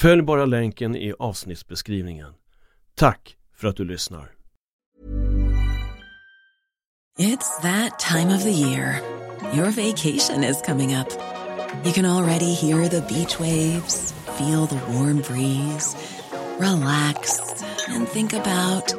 Följ bara länken i avsnittsbeskrivningen. Tack för att du lyssnar. It's that time of the year. Your vacation is coming up. You can already hear the beach waves, feel the warm breeze, relax and think about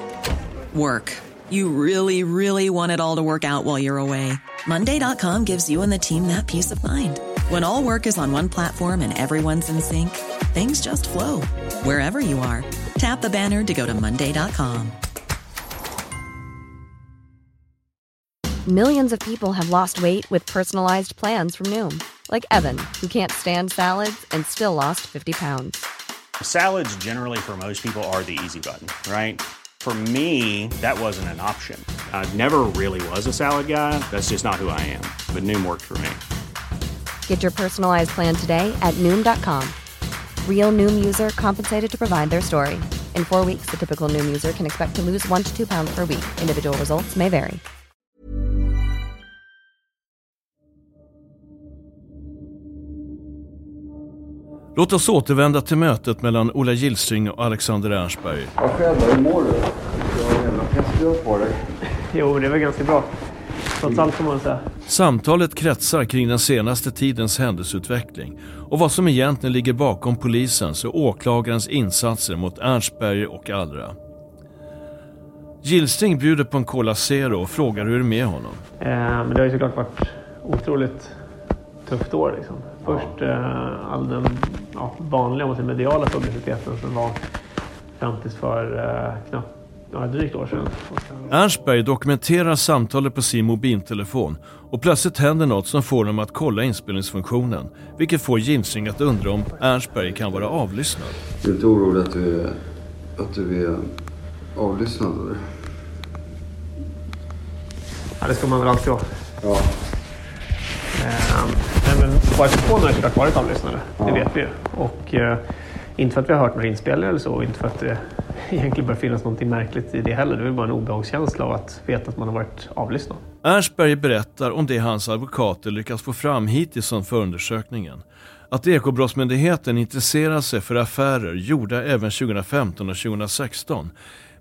work. You really, really want it all to work out while you're away. Monday.com gives you and the team that peace of mind. When all work is on one platform and everyone's in sync, things just flow wherever you are. Tap the banner to go to Monday.com. Millions of people have lost weight with personalized plans from Noom, like Evan, who can't stand salads and still lost 50 pounds. Salads, generally, for most people, are the easy button, right? For me, that wasn't an option. I never really was a salad guy. That's just not who I am. But Noom worked for me. Get your personalized plan today at Noom.com. Real Noom user compensated to provide their story. In four weeks, the typical Noom user can expect to lose one to two pounds per week. Individual results may vary. Låt oss återvända till mötet mellan Ola Gilsing och Alexander Ernstberg. Ja, själv? Hur mår du? Du har en jävla pestdröp på dig. Jo, det väl ganska bra. Trots allt får man säga. Samtalet kretsar kring den senaste tidens händelseutveckling och vad som egentligen ligger bakom polisens och åklagarens insatser mot Ernstberg och Allra. Gilsing bjuder på en Cola Zero och frågar hur det är med honom. Eh, men det har ju såklart varit otroligt tufft år. Liksom. Först eh, all den ja, vanliga och mediala publiciteten som var fram tills för eh, knappt ja, drygt år sedan. Ernstberg dokumenterar samtalet på sin mobiltelefon och plötsligt händer något som får honom att kolla inspelningsfunktionen. Vilket får Gilsing att undra om Ernstberg kan vara avlyssnad. Du är inte orolig att du är, att du är avlyssnad eller? Ja, det ska man väl alltid vara. Ja. Eh, men Wifi-telefonen har såklart varit avlyssnade. Det Ja. vet vi ju. Och eh, inte för att vi har hört några inspelningar eller så. Inte för att det egentligen bör finnas något märkligt i det heller. Det är bara en obehagskänsla av att veta att man har varit avlyssnad. Ernstberg berättar om det hans advokater lyckats få fram hittills från förundersökningen. Att Ekobrottsmyndigheten intresserar sig för affärer gjorda även 2015 och 2016.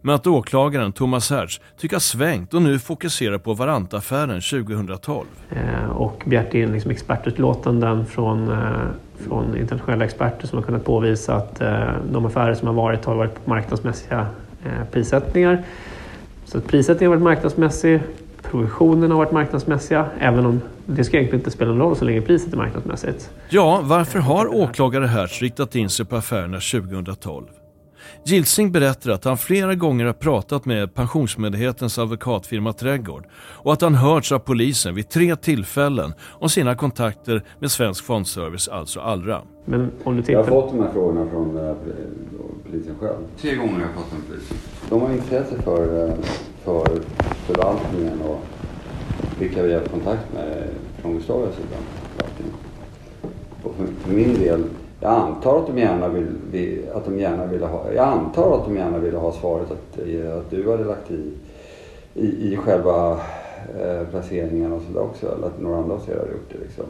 Men att åklagaren Thomas Hertz tycker har svängt och nu fokuserar på Varantaffären 2012. Eh, och begärt in liksom expertutlåtanden från, eh, från internationella experter som har kunnat påvisa att eh, de affärer som har varit har varit på marknadsmässiga eh, prissättningar. Så att prissättningen har varit marknadsmässig, provisionen har varit marknadsmässiga, även om det ska egentligen inte spela någon roll så länge priset är marknadsmässigt. Ja, varför har åklagare Hertz riktat in sig på affärerna 2012? Gilsing berättar att han flera gånger har pratat med Pensionsmyndighetens advokatfirma Trädgård och att han hörts av polisen vid tre tillfällen om sina kontakter med Svensk Fondservice, alltså Allra. Men om du Jag har tittar... fått de här frågorna från eh, poli- polisen själv. Tre gånger har jag fått dem från polisen. De har intresse för, eh, för förvaltningen och vilka vi har kontakt med från Gustavias sida. Och för, för min del, jag antar att de gärna vill, vi- att de gärna ville ha, jag antar att de gärna ville ha svaret att, att du hade lagt i, i, i själva eh, placeringen och sådär också. Eller att några andra av er hade gjort det liksom.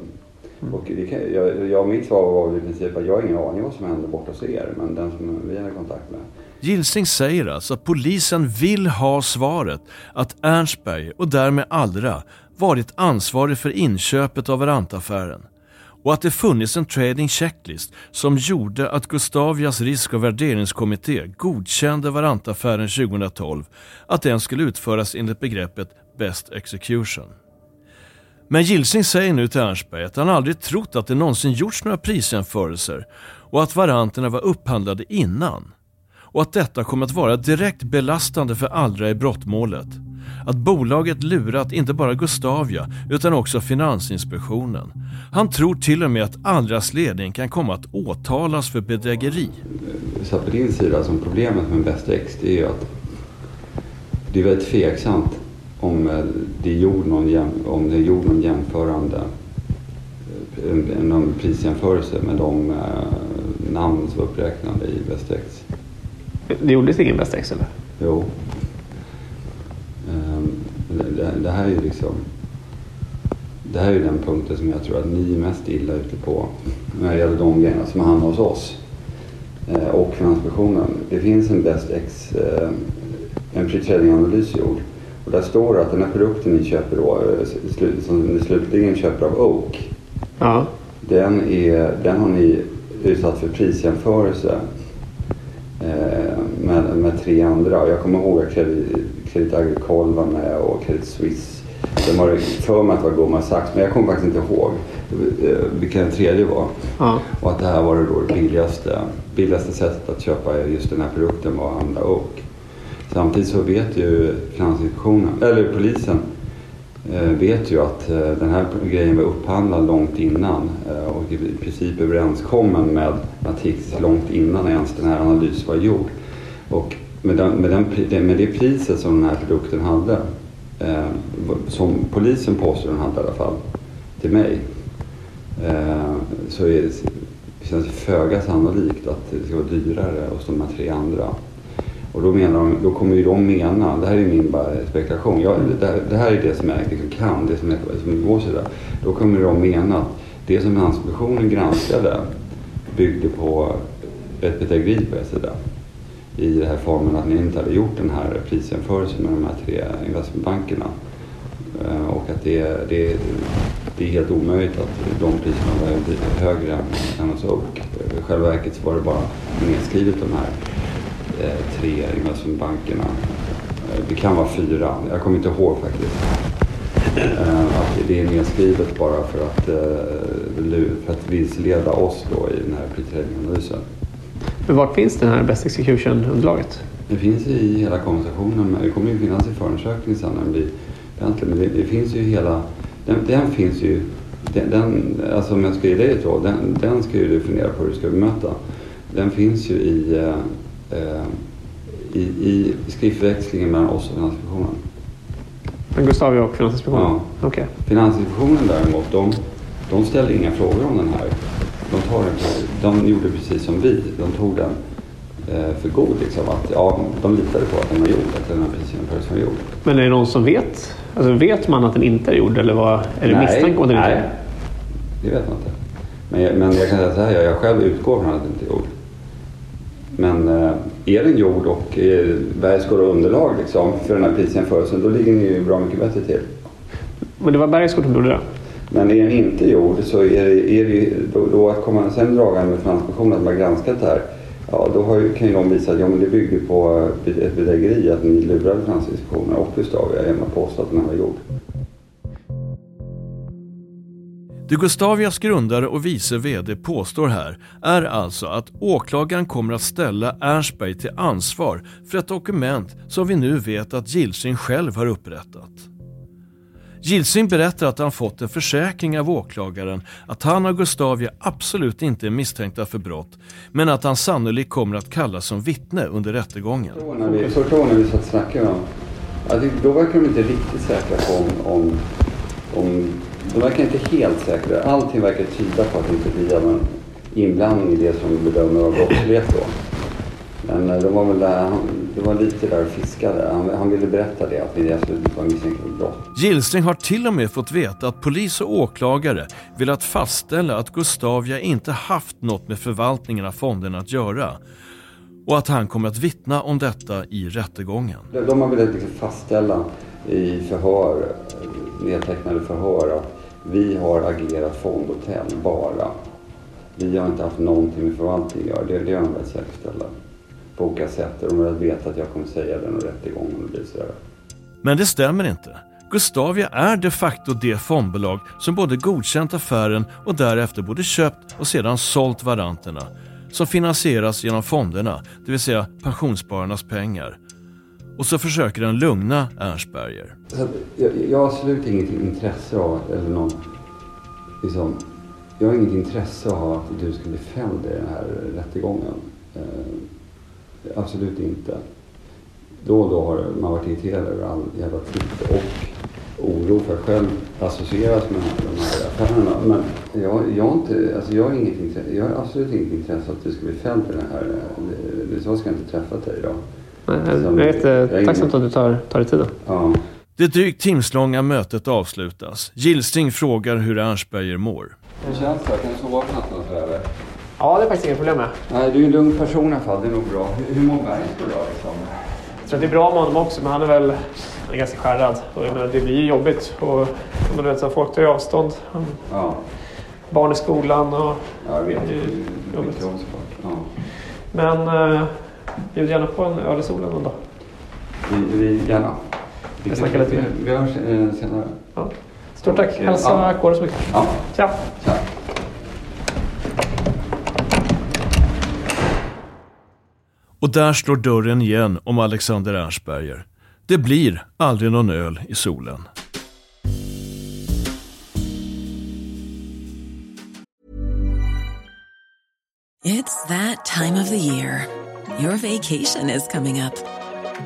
Och det kan, jag, jag, mitt svar var i princip att jag har ingen aning vad som händer borta hos er. Men den som vi hade kontakt med. Gilsing säger alltså att polisen vill ha svaret att Ernstberg och därmed Allra varit ansvarig för inköpet av Varantaffären och att det funnits en trading checklist som gjorde att Gustavias risk och värderingskommitté godkände Varantaffären 2012 att den skulle utföras enligt begreppet best execution. Men Gilsing säger nu till Ernstberg att han aldrig trott att det någonsin gjorts några prisjämförelser och att varanterna var upphandlade innan. Och att detta kommer att vara direkt belastande för Allra i brottmålet att bolaget lurat inte bara Gustavia utan också Finansinspektionen. Han tror till och med att Allras ledning kan komma att åtalas för bedrägeri. Så på din sida, som problemet med Best X, det är ju att det är väldigt tveksamt om eh, det är gjord någon, om det är gjord någon jämförande någon prisjämförelse med de eh, namn som var uppräknade i Best X. Det gjordes ingen Best X eller? Jo. Det, det, här är ju liksom det här är ju den punkten som jag tror att ni är mest illa ute på när det gäller de grejerna som hamnar hos oss eh, och Finansinspektionen. Det finns en Best X, eh, en pre-trading-analys gjord och där står det att den här produkten ni köper då, eh, som ni slutligen köper av Oak, ja. den, är, den har ni utsatt för prisjämförelse eh, med, med tre andra. Jag kommer ihåg att Credit, Agricole var med och Credit Suisse. De har för mig att det var Goldman Sachs, men jag kommer faktiskt inte ihåg eh, vilken den tredje var. Ja. Och att det här var det, då det billigaste, billigaste sättet att köpa just den här produkten var att handla Oak. Samtidigt så vet ju Finansinspektionen, eller polisen, eh, vet ju att eh, den här grejen var upphandlad långt innan och i princip överenskommen med Natixis långt innan ens den här analysen var gjord. Och med, den, med, den, med det priset som den här produkten hade, eh, som polisen påstår den hade i alla fall, till mig, eh, så är det, känns det föga sannolikt att det ska vara dyrare hos de här tre andra. Och då, menar de, då kommer ju de mena, det här är min bara spekulation, jag, det, det, här är det som jag liksom kan, det som är som går sådär. Då kommer de mena att det som Finansinspektionen granskade byggde på ett bedrägeri på er sida i den här formen att ni inte hade gjort den här prisjämförelsen med de här tre investmentbankerna. Eh, och att det, det, det är helt omöjligt att de priserna var högre än hos Oak. I själva verket så var det bara nedskrivet de här eh, tre investmentbankerna. Eh, det kan vara fyra, jag kommer inte ihåg faktiskt. Att det är nedskrivet bara för att, för att vilseleda oss då i den här pre-trading-analysen. Men vart finns den här Best Execution-underlaget? Det finns i hela konversationen. Det kommer ju finnas i förundersökningen sen när den blir offentlig. Men det, det, finns ju hela... Den, den finns ju... Den, den, alltså om jag ska ge dig ett råd, den, den ska ju du fundera på hur du ska bemöta. Den finns ju i, eh, i, i skriftväxlingen mellan oss och Finansinspektionen. Men Gustavia och Finansinspektionen? Ja. Okay. Finansinspektionen däremot, de, de ställer inga frågor om den här de, tar den, de gjorde precis som vi. De tog den eh, för god. Liksom, att, ja, de litade på att den var gjord, att den var precis som var gjord. Men är det någon som vet? Alltså, vet man att den inte är gjord eller vad, är det misstanke om att den inte är? Nej, det vet man inte. Men, men jag kan säga så här, jag själv utgår från att den inte är gjord. Men eh, är den gjord och eh, Bergsgård underlag liksom, för den här prisjämförelsen, då ligger ni ju bra mycket bättre till. Men det var Bergsgård som gjorde det? Men är den inte gjord så är det, är det då, då att komma sen dragande med Finansinspektionen att man granskat det här. Ja, då har ju, kan ju de visa att ja, men det bygger på eh, ett bedrägeri att ni lurade Finansinspektionen och Gustavia genom att påstå att den här var gjord. Det Gustavias grundare och vice VD påstår här är alltså att åklagaren kommer att ställa Ernstberg till ansvar för ett dokument som vi nu vet att Gilsing själv har upprättat. Gilsing berättar att han fått en försäkring av åklagaren att han och Gustavia absolut inte är misstänkta för brott men att han sannolikt kommer att kallas som vittne under rättegången. Första gången vi satt och snackade med honom, då verkar de inte riktigt säkra på om, om, om de verkar inte helt säkra. Allting verkar tyda på att det inte blir någon inblandning i det som bedömer vara brottslighet då. Men eh, de var väl där, det var lite där och fiskade. Han, han ville berätta det, att vi absolut var misstänkta för brott. Gillstring har till och med fått veta att polis och åklagare velat fastställa att Gustavia inte haft något med förvaltningen av fonderna att göra och att han kommer att vittna om detta i rättegången. De har velat liksom fastställa i förhör, nedtecknade förhör att vi har agerat fondhotell bara. Vi har inte haft någonting med förvaltning att göra. Det, det har de velat säkerställa på olika sätt. De har vetat att jag kommer säga det och rättegången och blir sådär. Men det stämmer inte. Gustavia är de facto det fondbolag som både godkänt affären och därefter både köpt och sedan sålt varanterna som finansieras genom fonderna, det vill säga pensionsspararnas pengar. och så försöker han lugna Ernstberger. Jag, jag har absolut inget intresse av, eller någon, liksom, jag har inget intresse av att du ska bli fälld i den här rättegången. Eh, absolut inte. Då och då har man varit irriterad över all jävla titt och oro för att själv associeras med de här affärerna. Men jag, jag, har inte, alltså jag, har inget intresse, jag har absolut inget intresse av att du ska bli fälld i den här. Så ska jag inte träffat dig idag. Jag är jättetacksam att du tar, tar dig tiden. Ja. Det drygt timslånga mötet avslutas. Gilsting frågar hur Ernstberger mår. Hur känns det? Kan du sova på natten? Ja, det är faktiskt inga problem med. Nej, du är en lugn person i alla fall. Det är nog bra. Hur, mår Bergsbo då? Liksom? Jag tror att det är bra med honom också, men han är väl han är ganska skärrad. Och menar, det blir ju jobbigt. Och, men vet, så folk tar ju avstånd. Ja, barn i skolan och... ja jag vet. Det är jobbigt. Ja. Men eh, bjud gärna på en öl i solen någon dag. Vi, vi, gärna. Jag snackar lite vi, mer. vi hörs eh, senare. Ja. Stort tack. Eh, Hälsa ja. Kåre så mycket. Ja, Tja! tja. Och där slår dörren igen om Alexander Ernstberger. Det blir aldrig någon öl i solen. It's that time of the year. Your vacation is coming up.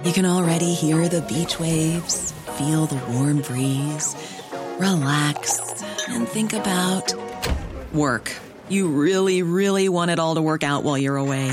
You can already hear the beach waves, feel the warm breeze, relax, and think about work. You really, really want it all to work out while you're away.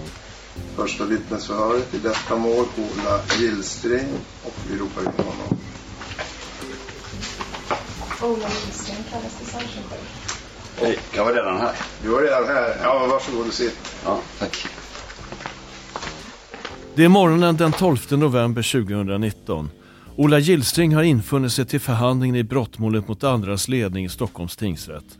första vittnesförhöret i detta mål, Ola Gillstring, och vi ropar in honom. Ola Lindström kallas till särskild Hej, jag var redan här. Du var redan här. Ja, varsågod och sitt. Ja, tack. Det är morgonen den 12 november 2019. Ola Gillstring har infunnit sig till förhandlingen i brottmålet mot andras ledning i Stockholms tingsrätt.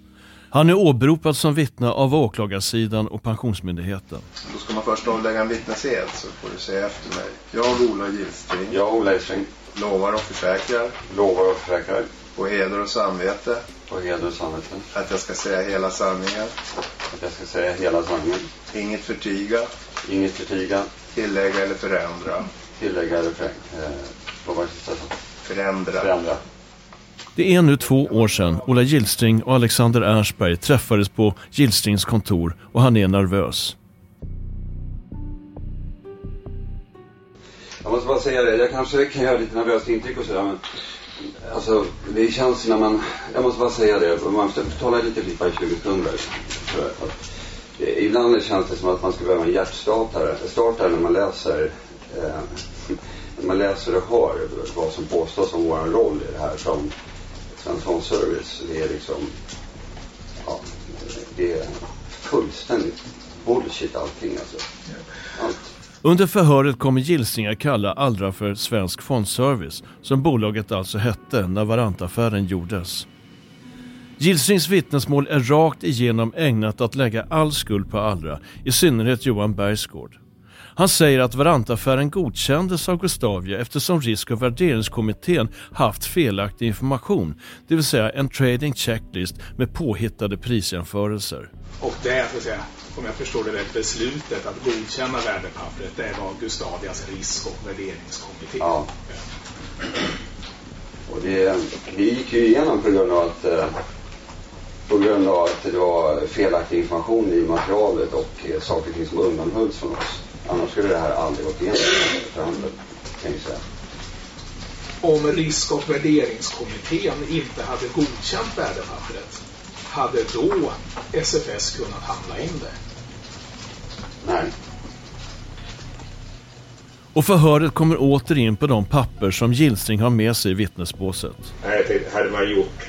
Han är åberopad som vittne av åklagarsidan och Pensionsmyndigheten. Då ska man först avlägga en vittnesed så får du säga efter mig. Jag, Ola Gillstring, Jag, Ola Gillstring, lovar och försäkrar lovar och försäkrar på heder och samvete på heder och samvete att jag ska säga hela sanningen, att jag ska säga hela sanningen, inget förtiga, inget förtiga, tillägga eller förändra. tillägga eller för, eh, vad var det sista? Förändra. förändra. Det är nu två år sedan Ola Gillstring och Alexander Ernstberg träffades på Gillstrings kontor och han är nervös. Jag måste bara säga det, jag kanske kan göra lite nervöst intryck och sådär men Alltså det känns när man, jag måste bara säga det, man måste tala lite flippa i 20 sekunder. Ibland känns det som att man ska behöva en hjärtstartare startare när man läser eh, när man läser och hör vad som påstås om vår roll i det här som Svensk Service. Det är liksom, ja, det är fullständigt bullshit allting alltså. Allt. Under förhöret kommer Gillstring att kalla Allra för Svensk Fondservice, som bolaget alltså hette när Varantaffären gjordes. Gillstrings vittnesmål är rakt igenom ägnat att lägga all skuld på Allra, i synnerhet Johan Bergsgård. Han säger att Varantaffären godkändes av Gustavia eftersom risk och värderingskommittén haft felaktig information, det vill säga en trading checklist med påhittade prisjämförelser. Och det, så att säga, om jag förstår det rätt, beslutet att godkänna värdepappret, det var Gustavias risk och värderingskommitté. Ja. Och det, det gick ju igenom på grund av att eh, på grund av att det var felaktig information i materialet och eh, saker och ting som undanhölls från oss. Annars skulle det här aldrig gått igenom för handeln, kan jag säga. Om risk och värderingskommittén inte hade godkänt värdepappret, hade då SFS kunnat handla in det? Nej. Och förhöret kommer åter in på de papper som Gilsing har med sig i vittnesbåset. Hade man gjort,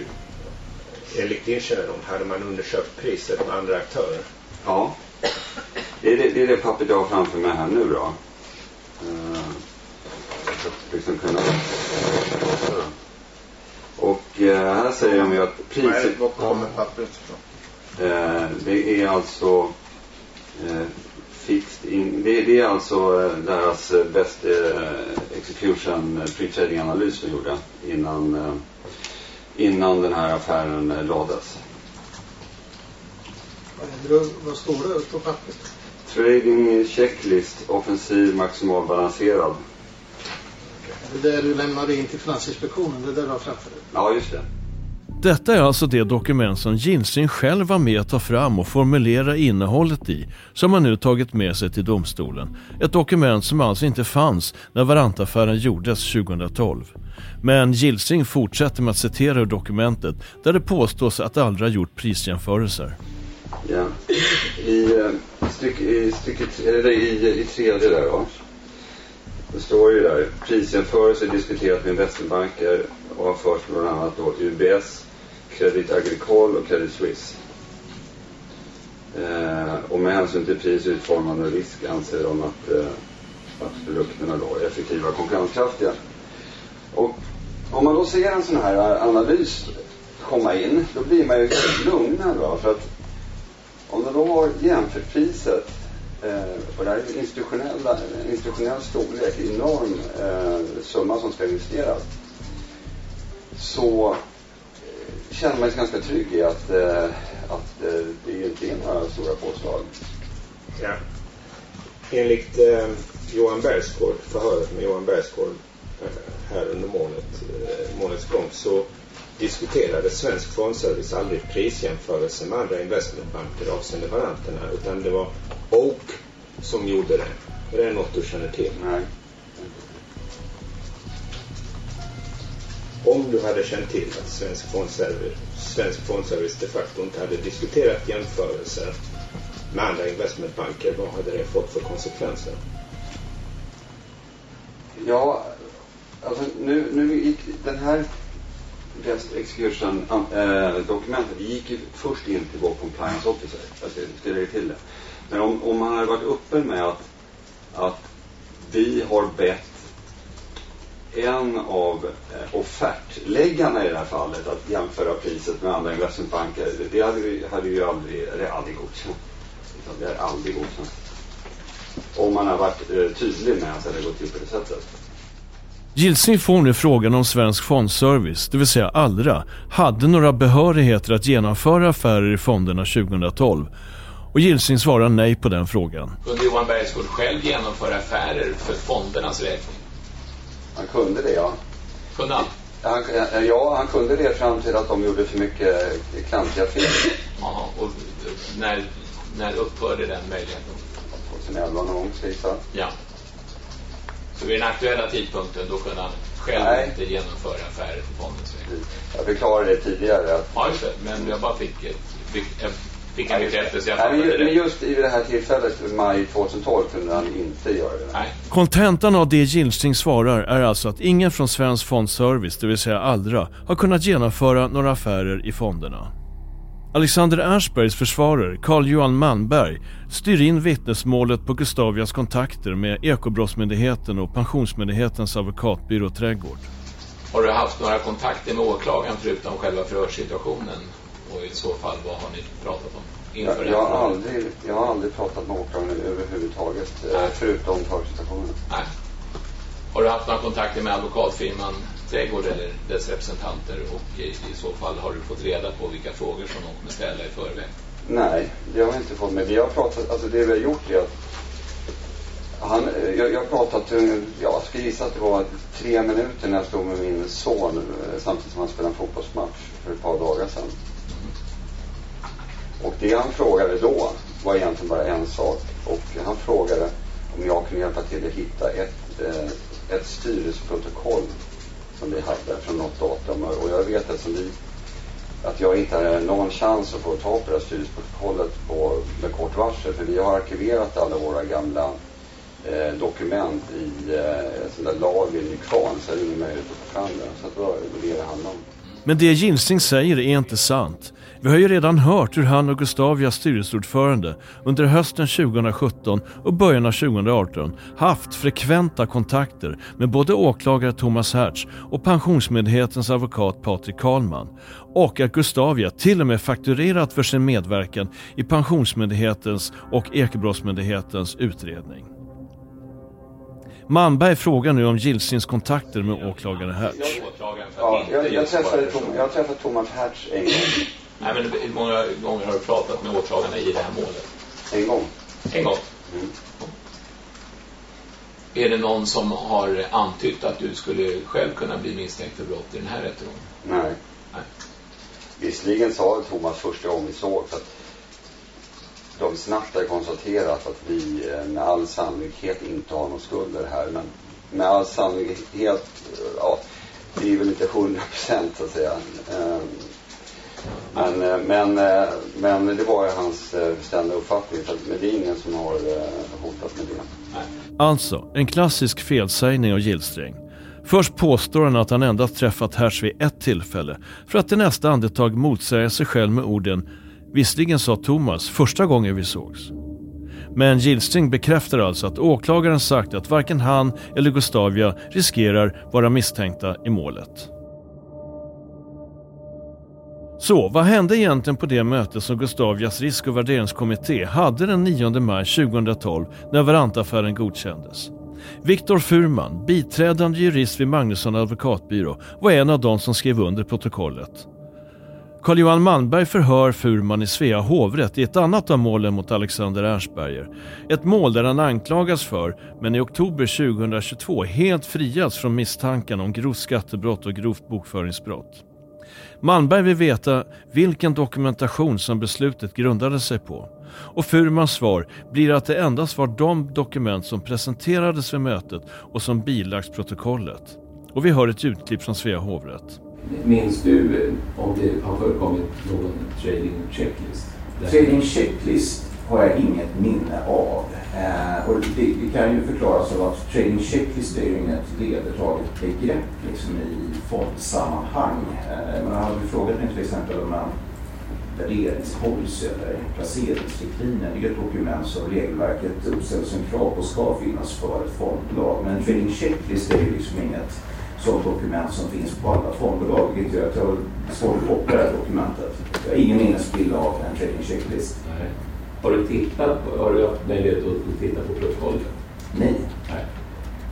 enligt din kännedom, hade man undersökt priset med andra aktörer? Ja. Det är det, det är det pappret jag har framför mig här nu då. Uh, liksom kunna... Och uh, här säger de ju att priset... Var kommer pappret ifrån? Uh, det är alltså uh, fixed in, det, det, är alltså deras best execution pre-trading analys de gjorde innan, innan den här affären lades. Vad står det på pappret? Trading checklist, offensiv, maximal, balanserad. Det där du lämnade in till Finansinspektionen, det där du har framför dig? Ja, just det. Detta är alltså det dokument som Gilsing själv var med att ta fram och formulera innehållet i, som han nu tagit med sig till domstolen. Ett dokument som alltså inte fanns när Varantaffären gjordes 2012. Men Gilsing fortsätter med att citera ur dokumentet där det påstås att Allra gjort prisjämförelser. Ja. Eh, I, styck, i, stycket, eller i, i tredje där då. Det står ju där, prisjämförelse diskuterat med investmentbanker och har förts bland annat då UBS, Credit Agricole och Credit Suisse. Eh, och med hänsyn till pris, utformande och risk anser de att, eh, att produkterna då är effektiva och konkurrenskraftiga. Och om man då ser en sån här analys komma in, då blir man ju lugnad. Va? För att om man då har jämförpriset eh, och det här är institutionella, institutionell storlek, enorm eh, summa som ska investeras. Så eh, känner man sig ganska trygg i att, eh, att eh, det inte är några stora påslag. Ja. Enligt eh, Johan Bergsgård, förhöret med Johan Bergsgård eh, här under månet, eh, gång så diskuterade Svensk Fondservice aldrig prisjämförelse med andra investmentbanker avseende varanterna utan det var Oak som gjorde det. Är det något du känner till? Nej. Om du hade känt till att Svensk Fondservice, Svensk Fondservice de facto inte hade diskuterat jämförelser med andra investmentbanker, vad hade det fått för konsekvenser? Ja, alltså nu, nu gick den här Best Execution äh, dokumentet gick ju först in till vår compliance officer. Jag ska lägga till det. Men om, om man hade varit öppen med att, att vi har bett en av eh, offertläggarna i det här fallet att jämföra priset med andra investmentbanker. Det hade, vi, hade ju aldrig, det aldrig godkänt. Det är aldrig godkänt. Om man har varit eh, tydlig med att det hade gått till på det sättet. Gilsing får nu frågan om Svensk Fondservice, det vill säga Allra, hade några behörigheter att genomföra affärer i fonderna 2012. Och Gilsing svarar nej på den frågan. Kunde Johan Bergsgård själv genomföra affärer för fondernas räkning? Han kunde det, ja. Kunde han? han? Ja, han kunde det fram till att de gjorde för mycket klantiga fel. Jaha, och när, när upphörde den möjligheten? 2011 någon gång, ska jag. Ja. Så vid den aktuella tidpunkten då kunde han själv Nej. inte genomföra affärer för fondens räkning. Jag förklarade det tidigare. Att... Ja, just det. Men jag bara fick, ett, fick, fick en bekräftelse. Jag Nej, men, men just i det här tillfället, maj 2012, kunde han inte göra det. Nej. Kontentan av det Gilsing svarar är alltså att ingen från Svensk Fondservice, det vill säga Allra, har kunnat genomföra några affärer i fonderna. Alexander Ernstbergs försvarare, Carl-Johan Malmberg, styr in vittnesmålet på Gustavias kontakter med Ekobrottsmyndigheten och Pensionsmyndighetens advokatbyrå Trädgård. Har du haft några kontakter med åklagaren förutom själva förhörssituationen? Och i så fall, vad har ni pratat om? Inför jag, jag, har aldrig, jag har aldrig pratat med åklagaren överhuvudtaget, Nej. förutom förhörssituationen. Nej. Har du haft några kontakter med advokatfirman Trädgård eller dess representanter och i, i så fall har du fått reda på vilka frågor som de kommer ställa i förväg? Nej, det har jag inte fått. Men vi har pratat, alltså det vi har gjort är att han, eh, jag, jag har pratat, eh, jag ska gissa att det var tre minuter när jag stod med min son eh, samtidigt som han spelade en fotbollsmatch för ett par dagar sedan. Och det han frågade då var egentligen bara en sak. Och han frågade om jag kunde hjälpa till att hitta ett, ett styrelseprotokoll som vi hade från något datum. Och jag vet att som vi att jag inte hade någon chans att få ta på det här styrelseprotokollet på, med kort varsel. För vi har arkiverat alla våra gamla eh, dokument i eh, sån där lager i Nykvarn. Så det är ingen möjlighet att få fram det. Så det var det det handlade om. Men det Gilsing säger är inte sant. Vi har ju redan hört hur han och Gustavias styrelseordförande under hösten 2017 och början av 2018 haft frekventa kontakter med både åklagare Thomas Hertz och Pensionsmyndighetens advokat Patrik Karlman och att Gustavia till och med fakturerat för sin medverkan i Pensionsmyndighetens och Ekobrottsmyndighetens utredning. Manberg frågar nu om Gilsins kontakter med åklagare Hertz. Ja, jag, jag, träffade, Tom, jag träffade Thomas Hertz en gång. Nej, men hur många gånger har du pratat med åklagarna i det här målet? En gång. En gång? Mm. Är det någon som har antytt att du skulle själv kunna bli misstänkt för brott i den här rättegången? Nej. Nej. Visserligen sa Thomas första gången vi såg att de snabbt har konstaterat att vi eh, med all sannolikhet inte har någon skulder här. Men med all sannolikhet, ja, det är väl inte hundra procent så att säga. Men, eh, men, eh, men det var ju hans bestämda uppfattning. Men det är ingen som har hotat med det. Alltså, en klassisk felsägning av Gillsträng. Först påstår han att han endast träffat Hertz vid ett tillfälle för att i nästa andetag motsäga sig själv med orden Visserligen sa Thomas första gången vi sågs. Men Gillstring bekräftar alltså att åklagaren sagt att varken han eller Gustavia riskerar vara misstänkta i målet. Så vad hände egentligen på det möte som Gustavias risk och värderingskommitté hade den 9 maj 2012 när Varantaffären godkändes? Viktor Furman, biträdande jurist vid Magnusson advokatbyrå, var en av de som skrev under protokollet. Carl-Johan Malmberg förhör Furman i Svea hovrätt i ett annat av målen mot Alexander Ernstberger. Ett mål där han anklagas för, men i oktober 2022 helt frias från misstanken om grovt skattebrott och grovt bokföringsbrott. Malmberg vill veta vilken dokumentation som beslutet grundade sig på. Och Furmans svar blir att det endast var de dokument som presenterades vid mötet och som bilagts protokollet. Och vi hör ett ljudklipp från Svea hovrätt. Minns du eh, om det har förekommit någon trading checklist? Trading checklist har jag inget minne av. Och det, det, kan ju förklaras av att trading checklist är ju inget vedertaget begrepp liksom, i fondsammanhang. Eh, Man hade frågat mig till exempel om en värderingspolicy eller placeringsriktlinjer. Det är ett dokument som regelverket uppställer som krav på ska finnas för ett fondbolag. Men trading checklist är ju liksom inget sådant dokument som finns på alla fondbolag. Vilket gör att jag har svårt att koppla det här dokumentet. Jag har ingen minnesbild av en trading checklist. Nej. Har du tittat har du haft möjlighet att titta på protokollet? Nej. Nej.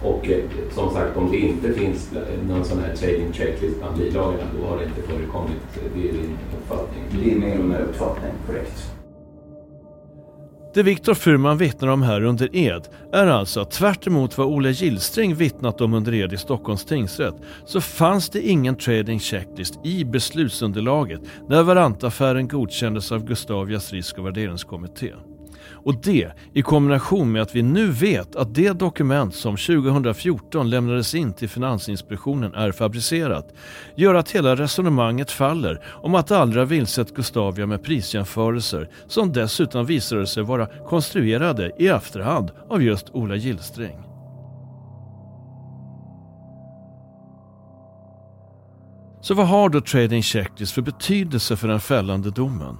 Och eh, som sagt, om det inte finns någon sån här trading checklist bland bilagorna, då har det inte förekommit. Det är din uppfattning? Det är min uppfattning, korrekt. Det Viktor Furman vittnar om här under ed är alltså att tvärt vad Olle Gillsträng vittnat om under ed i Stockholms tingsrätt så fanns det ingen trading checklist i beslutsunderlaget när Varantaffären godkändes av Gustavias risk och värderingskommitté. Och det i kombination med att vi nu vet att det dokument som 2014 lämnades in till Finansinspektionen är fabricerat gör att hela resonemanget faller om att Allra vilsett Gustavia med prisjämförelser som dessutom visade sig vara konstruerade i efterhand av just Ola Gillsträng. Så vad har då Trading Checklist för betydelse för den fällande domen?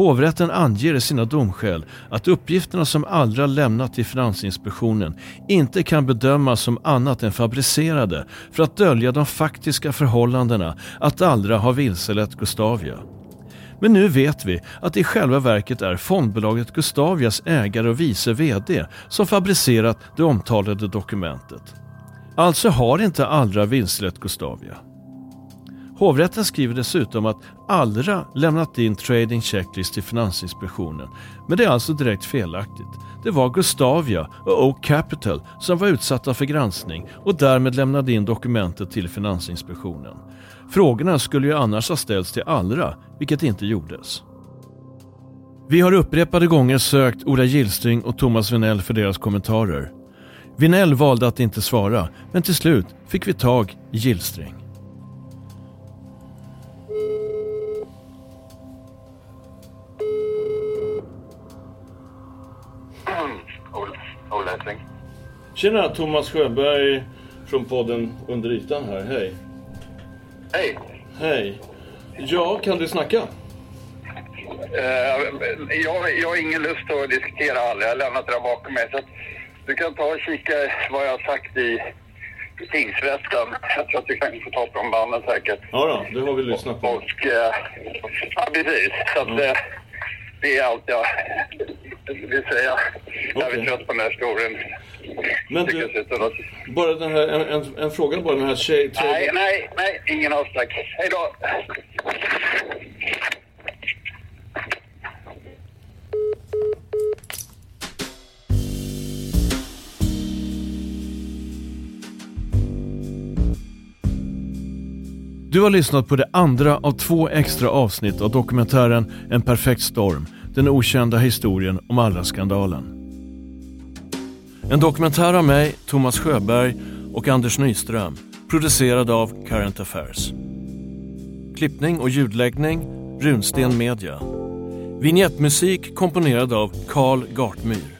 Hovrätten anger i sina domskäl att uppgifterna som Allra lämnat till Finansinspektionen inte kan bedömas som annat än fabricerade för att dölja de faktiska förhållandena att Allra har vilselett Gustavia. Men nu vet vi att det i själva verket är fondbolaget Gustavias ägare och vice VD som fabricerat det omtalade dokumentet. Alltså har inte Allra vilselett Gustavia. Hovrätten skriver dessutom att Allra lämnat in trading checklist till Finansinspektionen. Men det är alltså direkt felaktigt. Det var Gustavia och Oak Capital som var utsatta för granskning och därmed lämnade in dokumentet till Finansinspektionen. Frågorna skulle ju annars ha ställts till Allra, vilket inte gjordes. Vi har upprepade gånger sökt Ola Gillstring och Thomas Vinell för deras kommentarer. Vinell valde att inte svara, men till slut fick vi tag i Gillstring. Tjena, Thomas Sjöberg från podden Under ytan här. Hej. Hej. Hej. Ja, kan du snacka? Uh, jag, jag har ingen lust att diskutera alla. Jag har lämnat det där bakom mig. Så du kan ta och kika vad jag har sagt i tingsrätten. Jag tror att du kan få ta på de banden säkert. Ja då, det har vi lyssnat på. Och, uh, ja, precis. Så att, uh, det är allt jag vill säga. Jag är trött på den här historien. Men du, bara den här, en, en, en fråga bara, den här tjej... Nej, nej, nej, ingen av tack. Hej då! Du har lyssnat på det andra av två extra avsnitt av dokumentären En perfekt storm, den okända historien om Allra-skandalen. En dokumentär av mig, Thomas Sjöberg och Anders Nyström, producerad av Current Affairs. Klippning och ljudläggning, Runsten Media. Vignettmusik komponerad av Carl Gartmyr.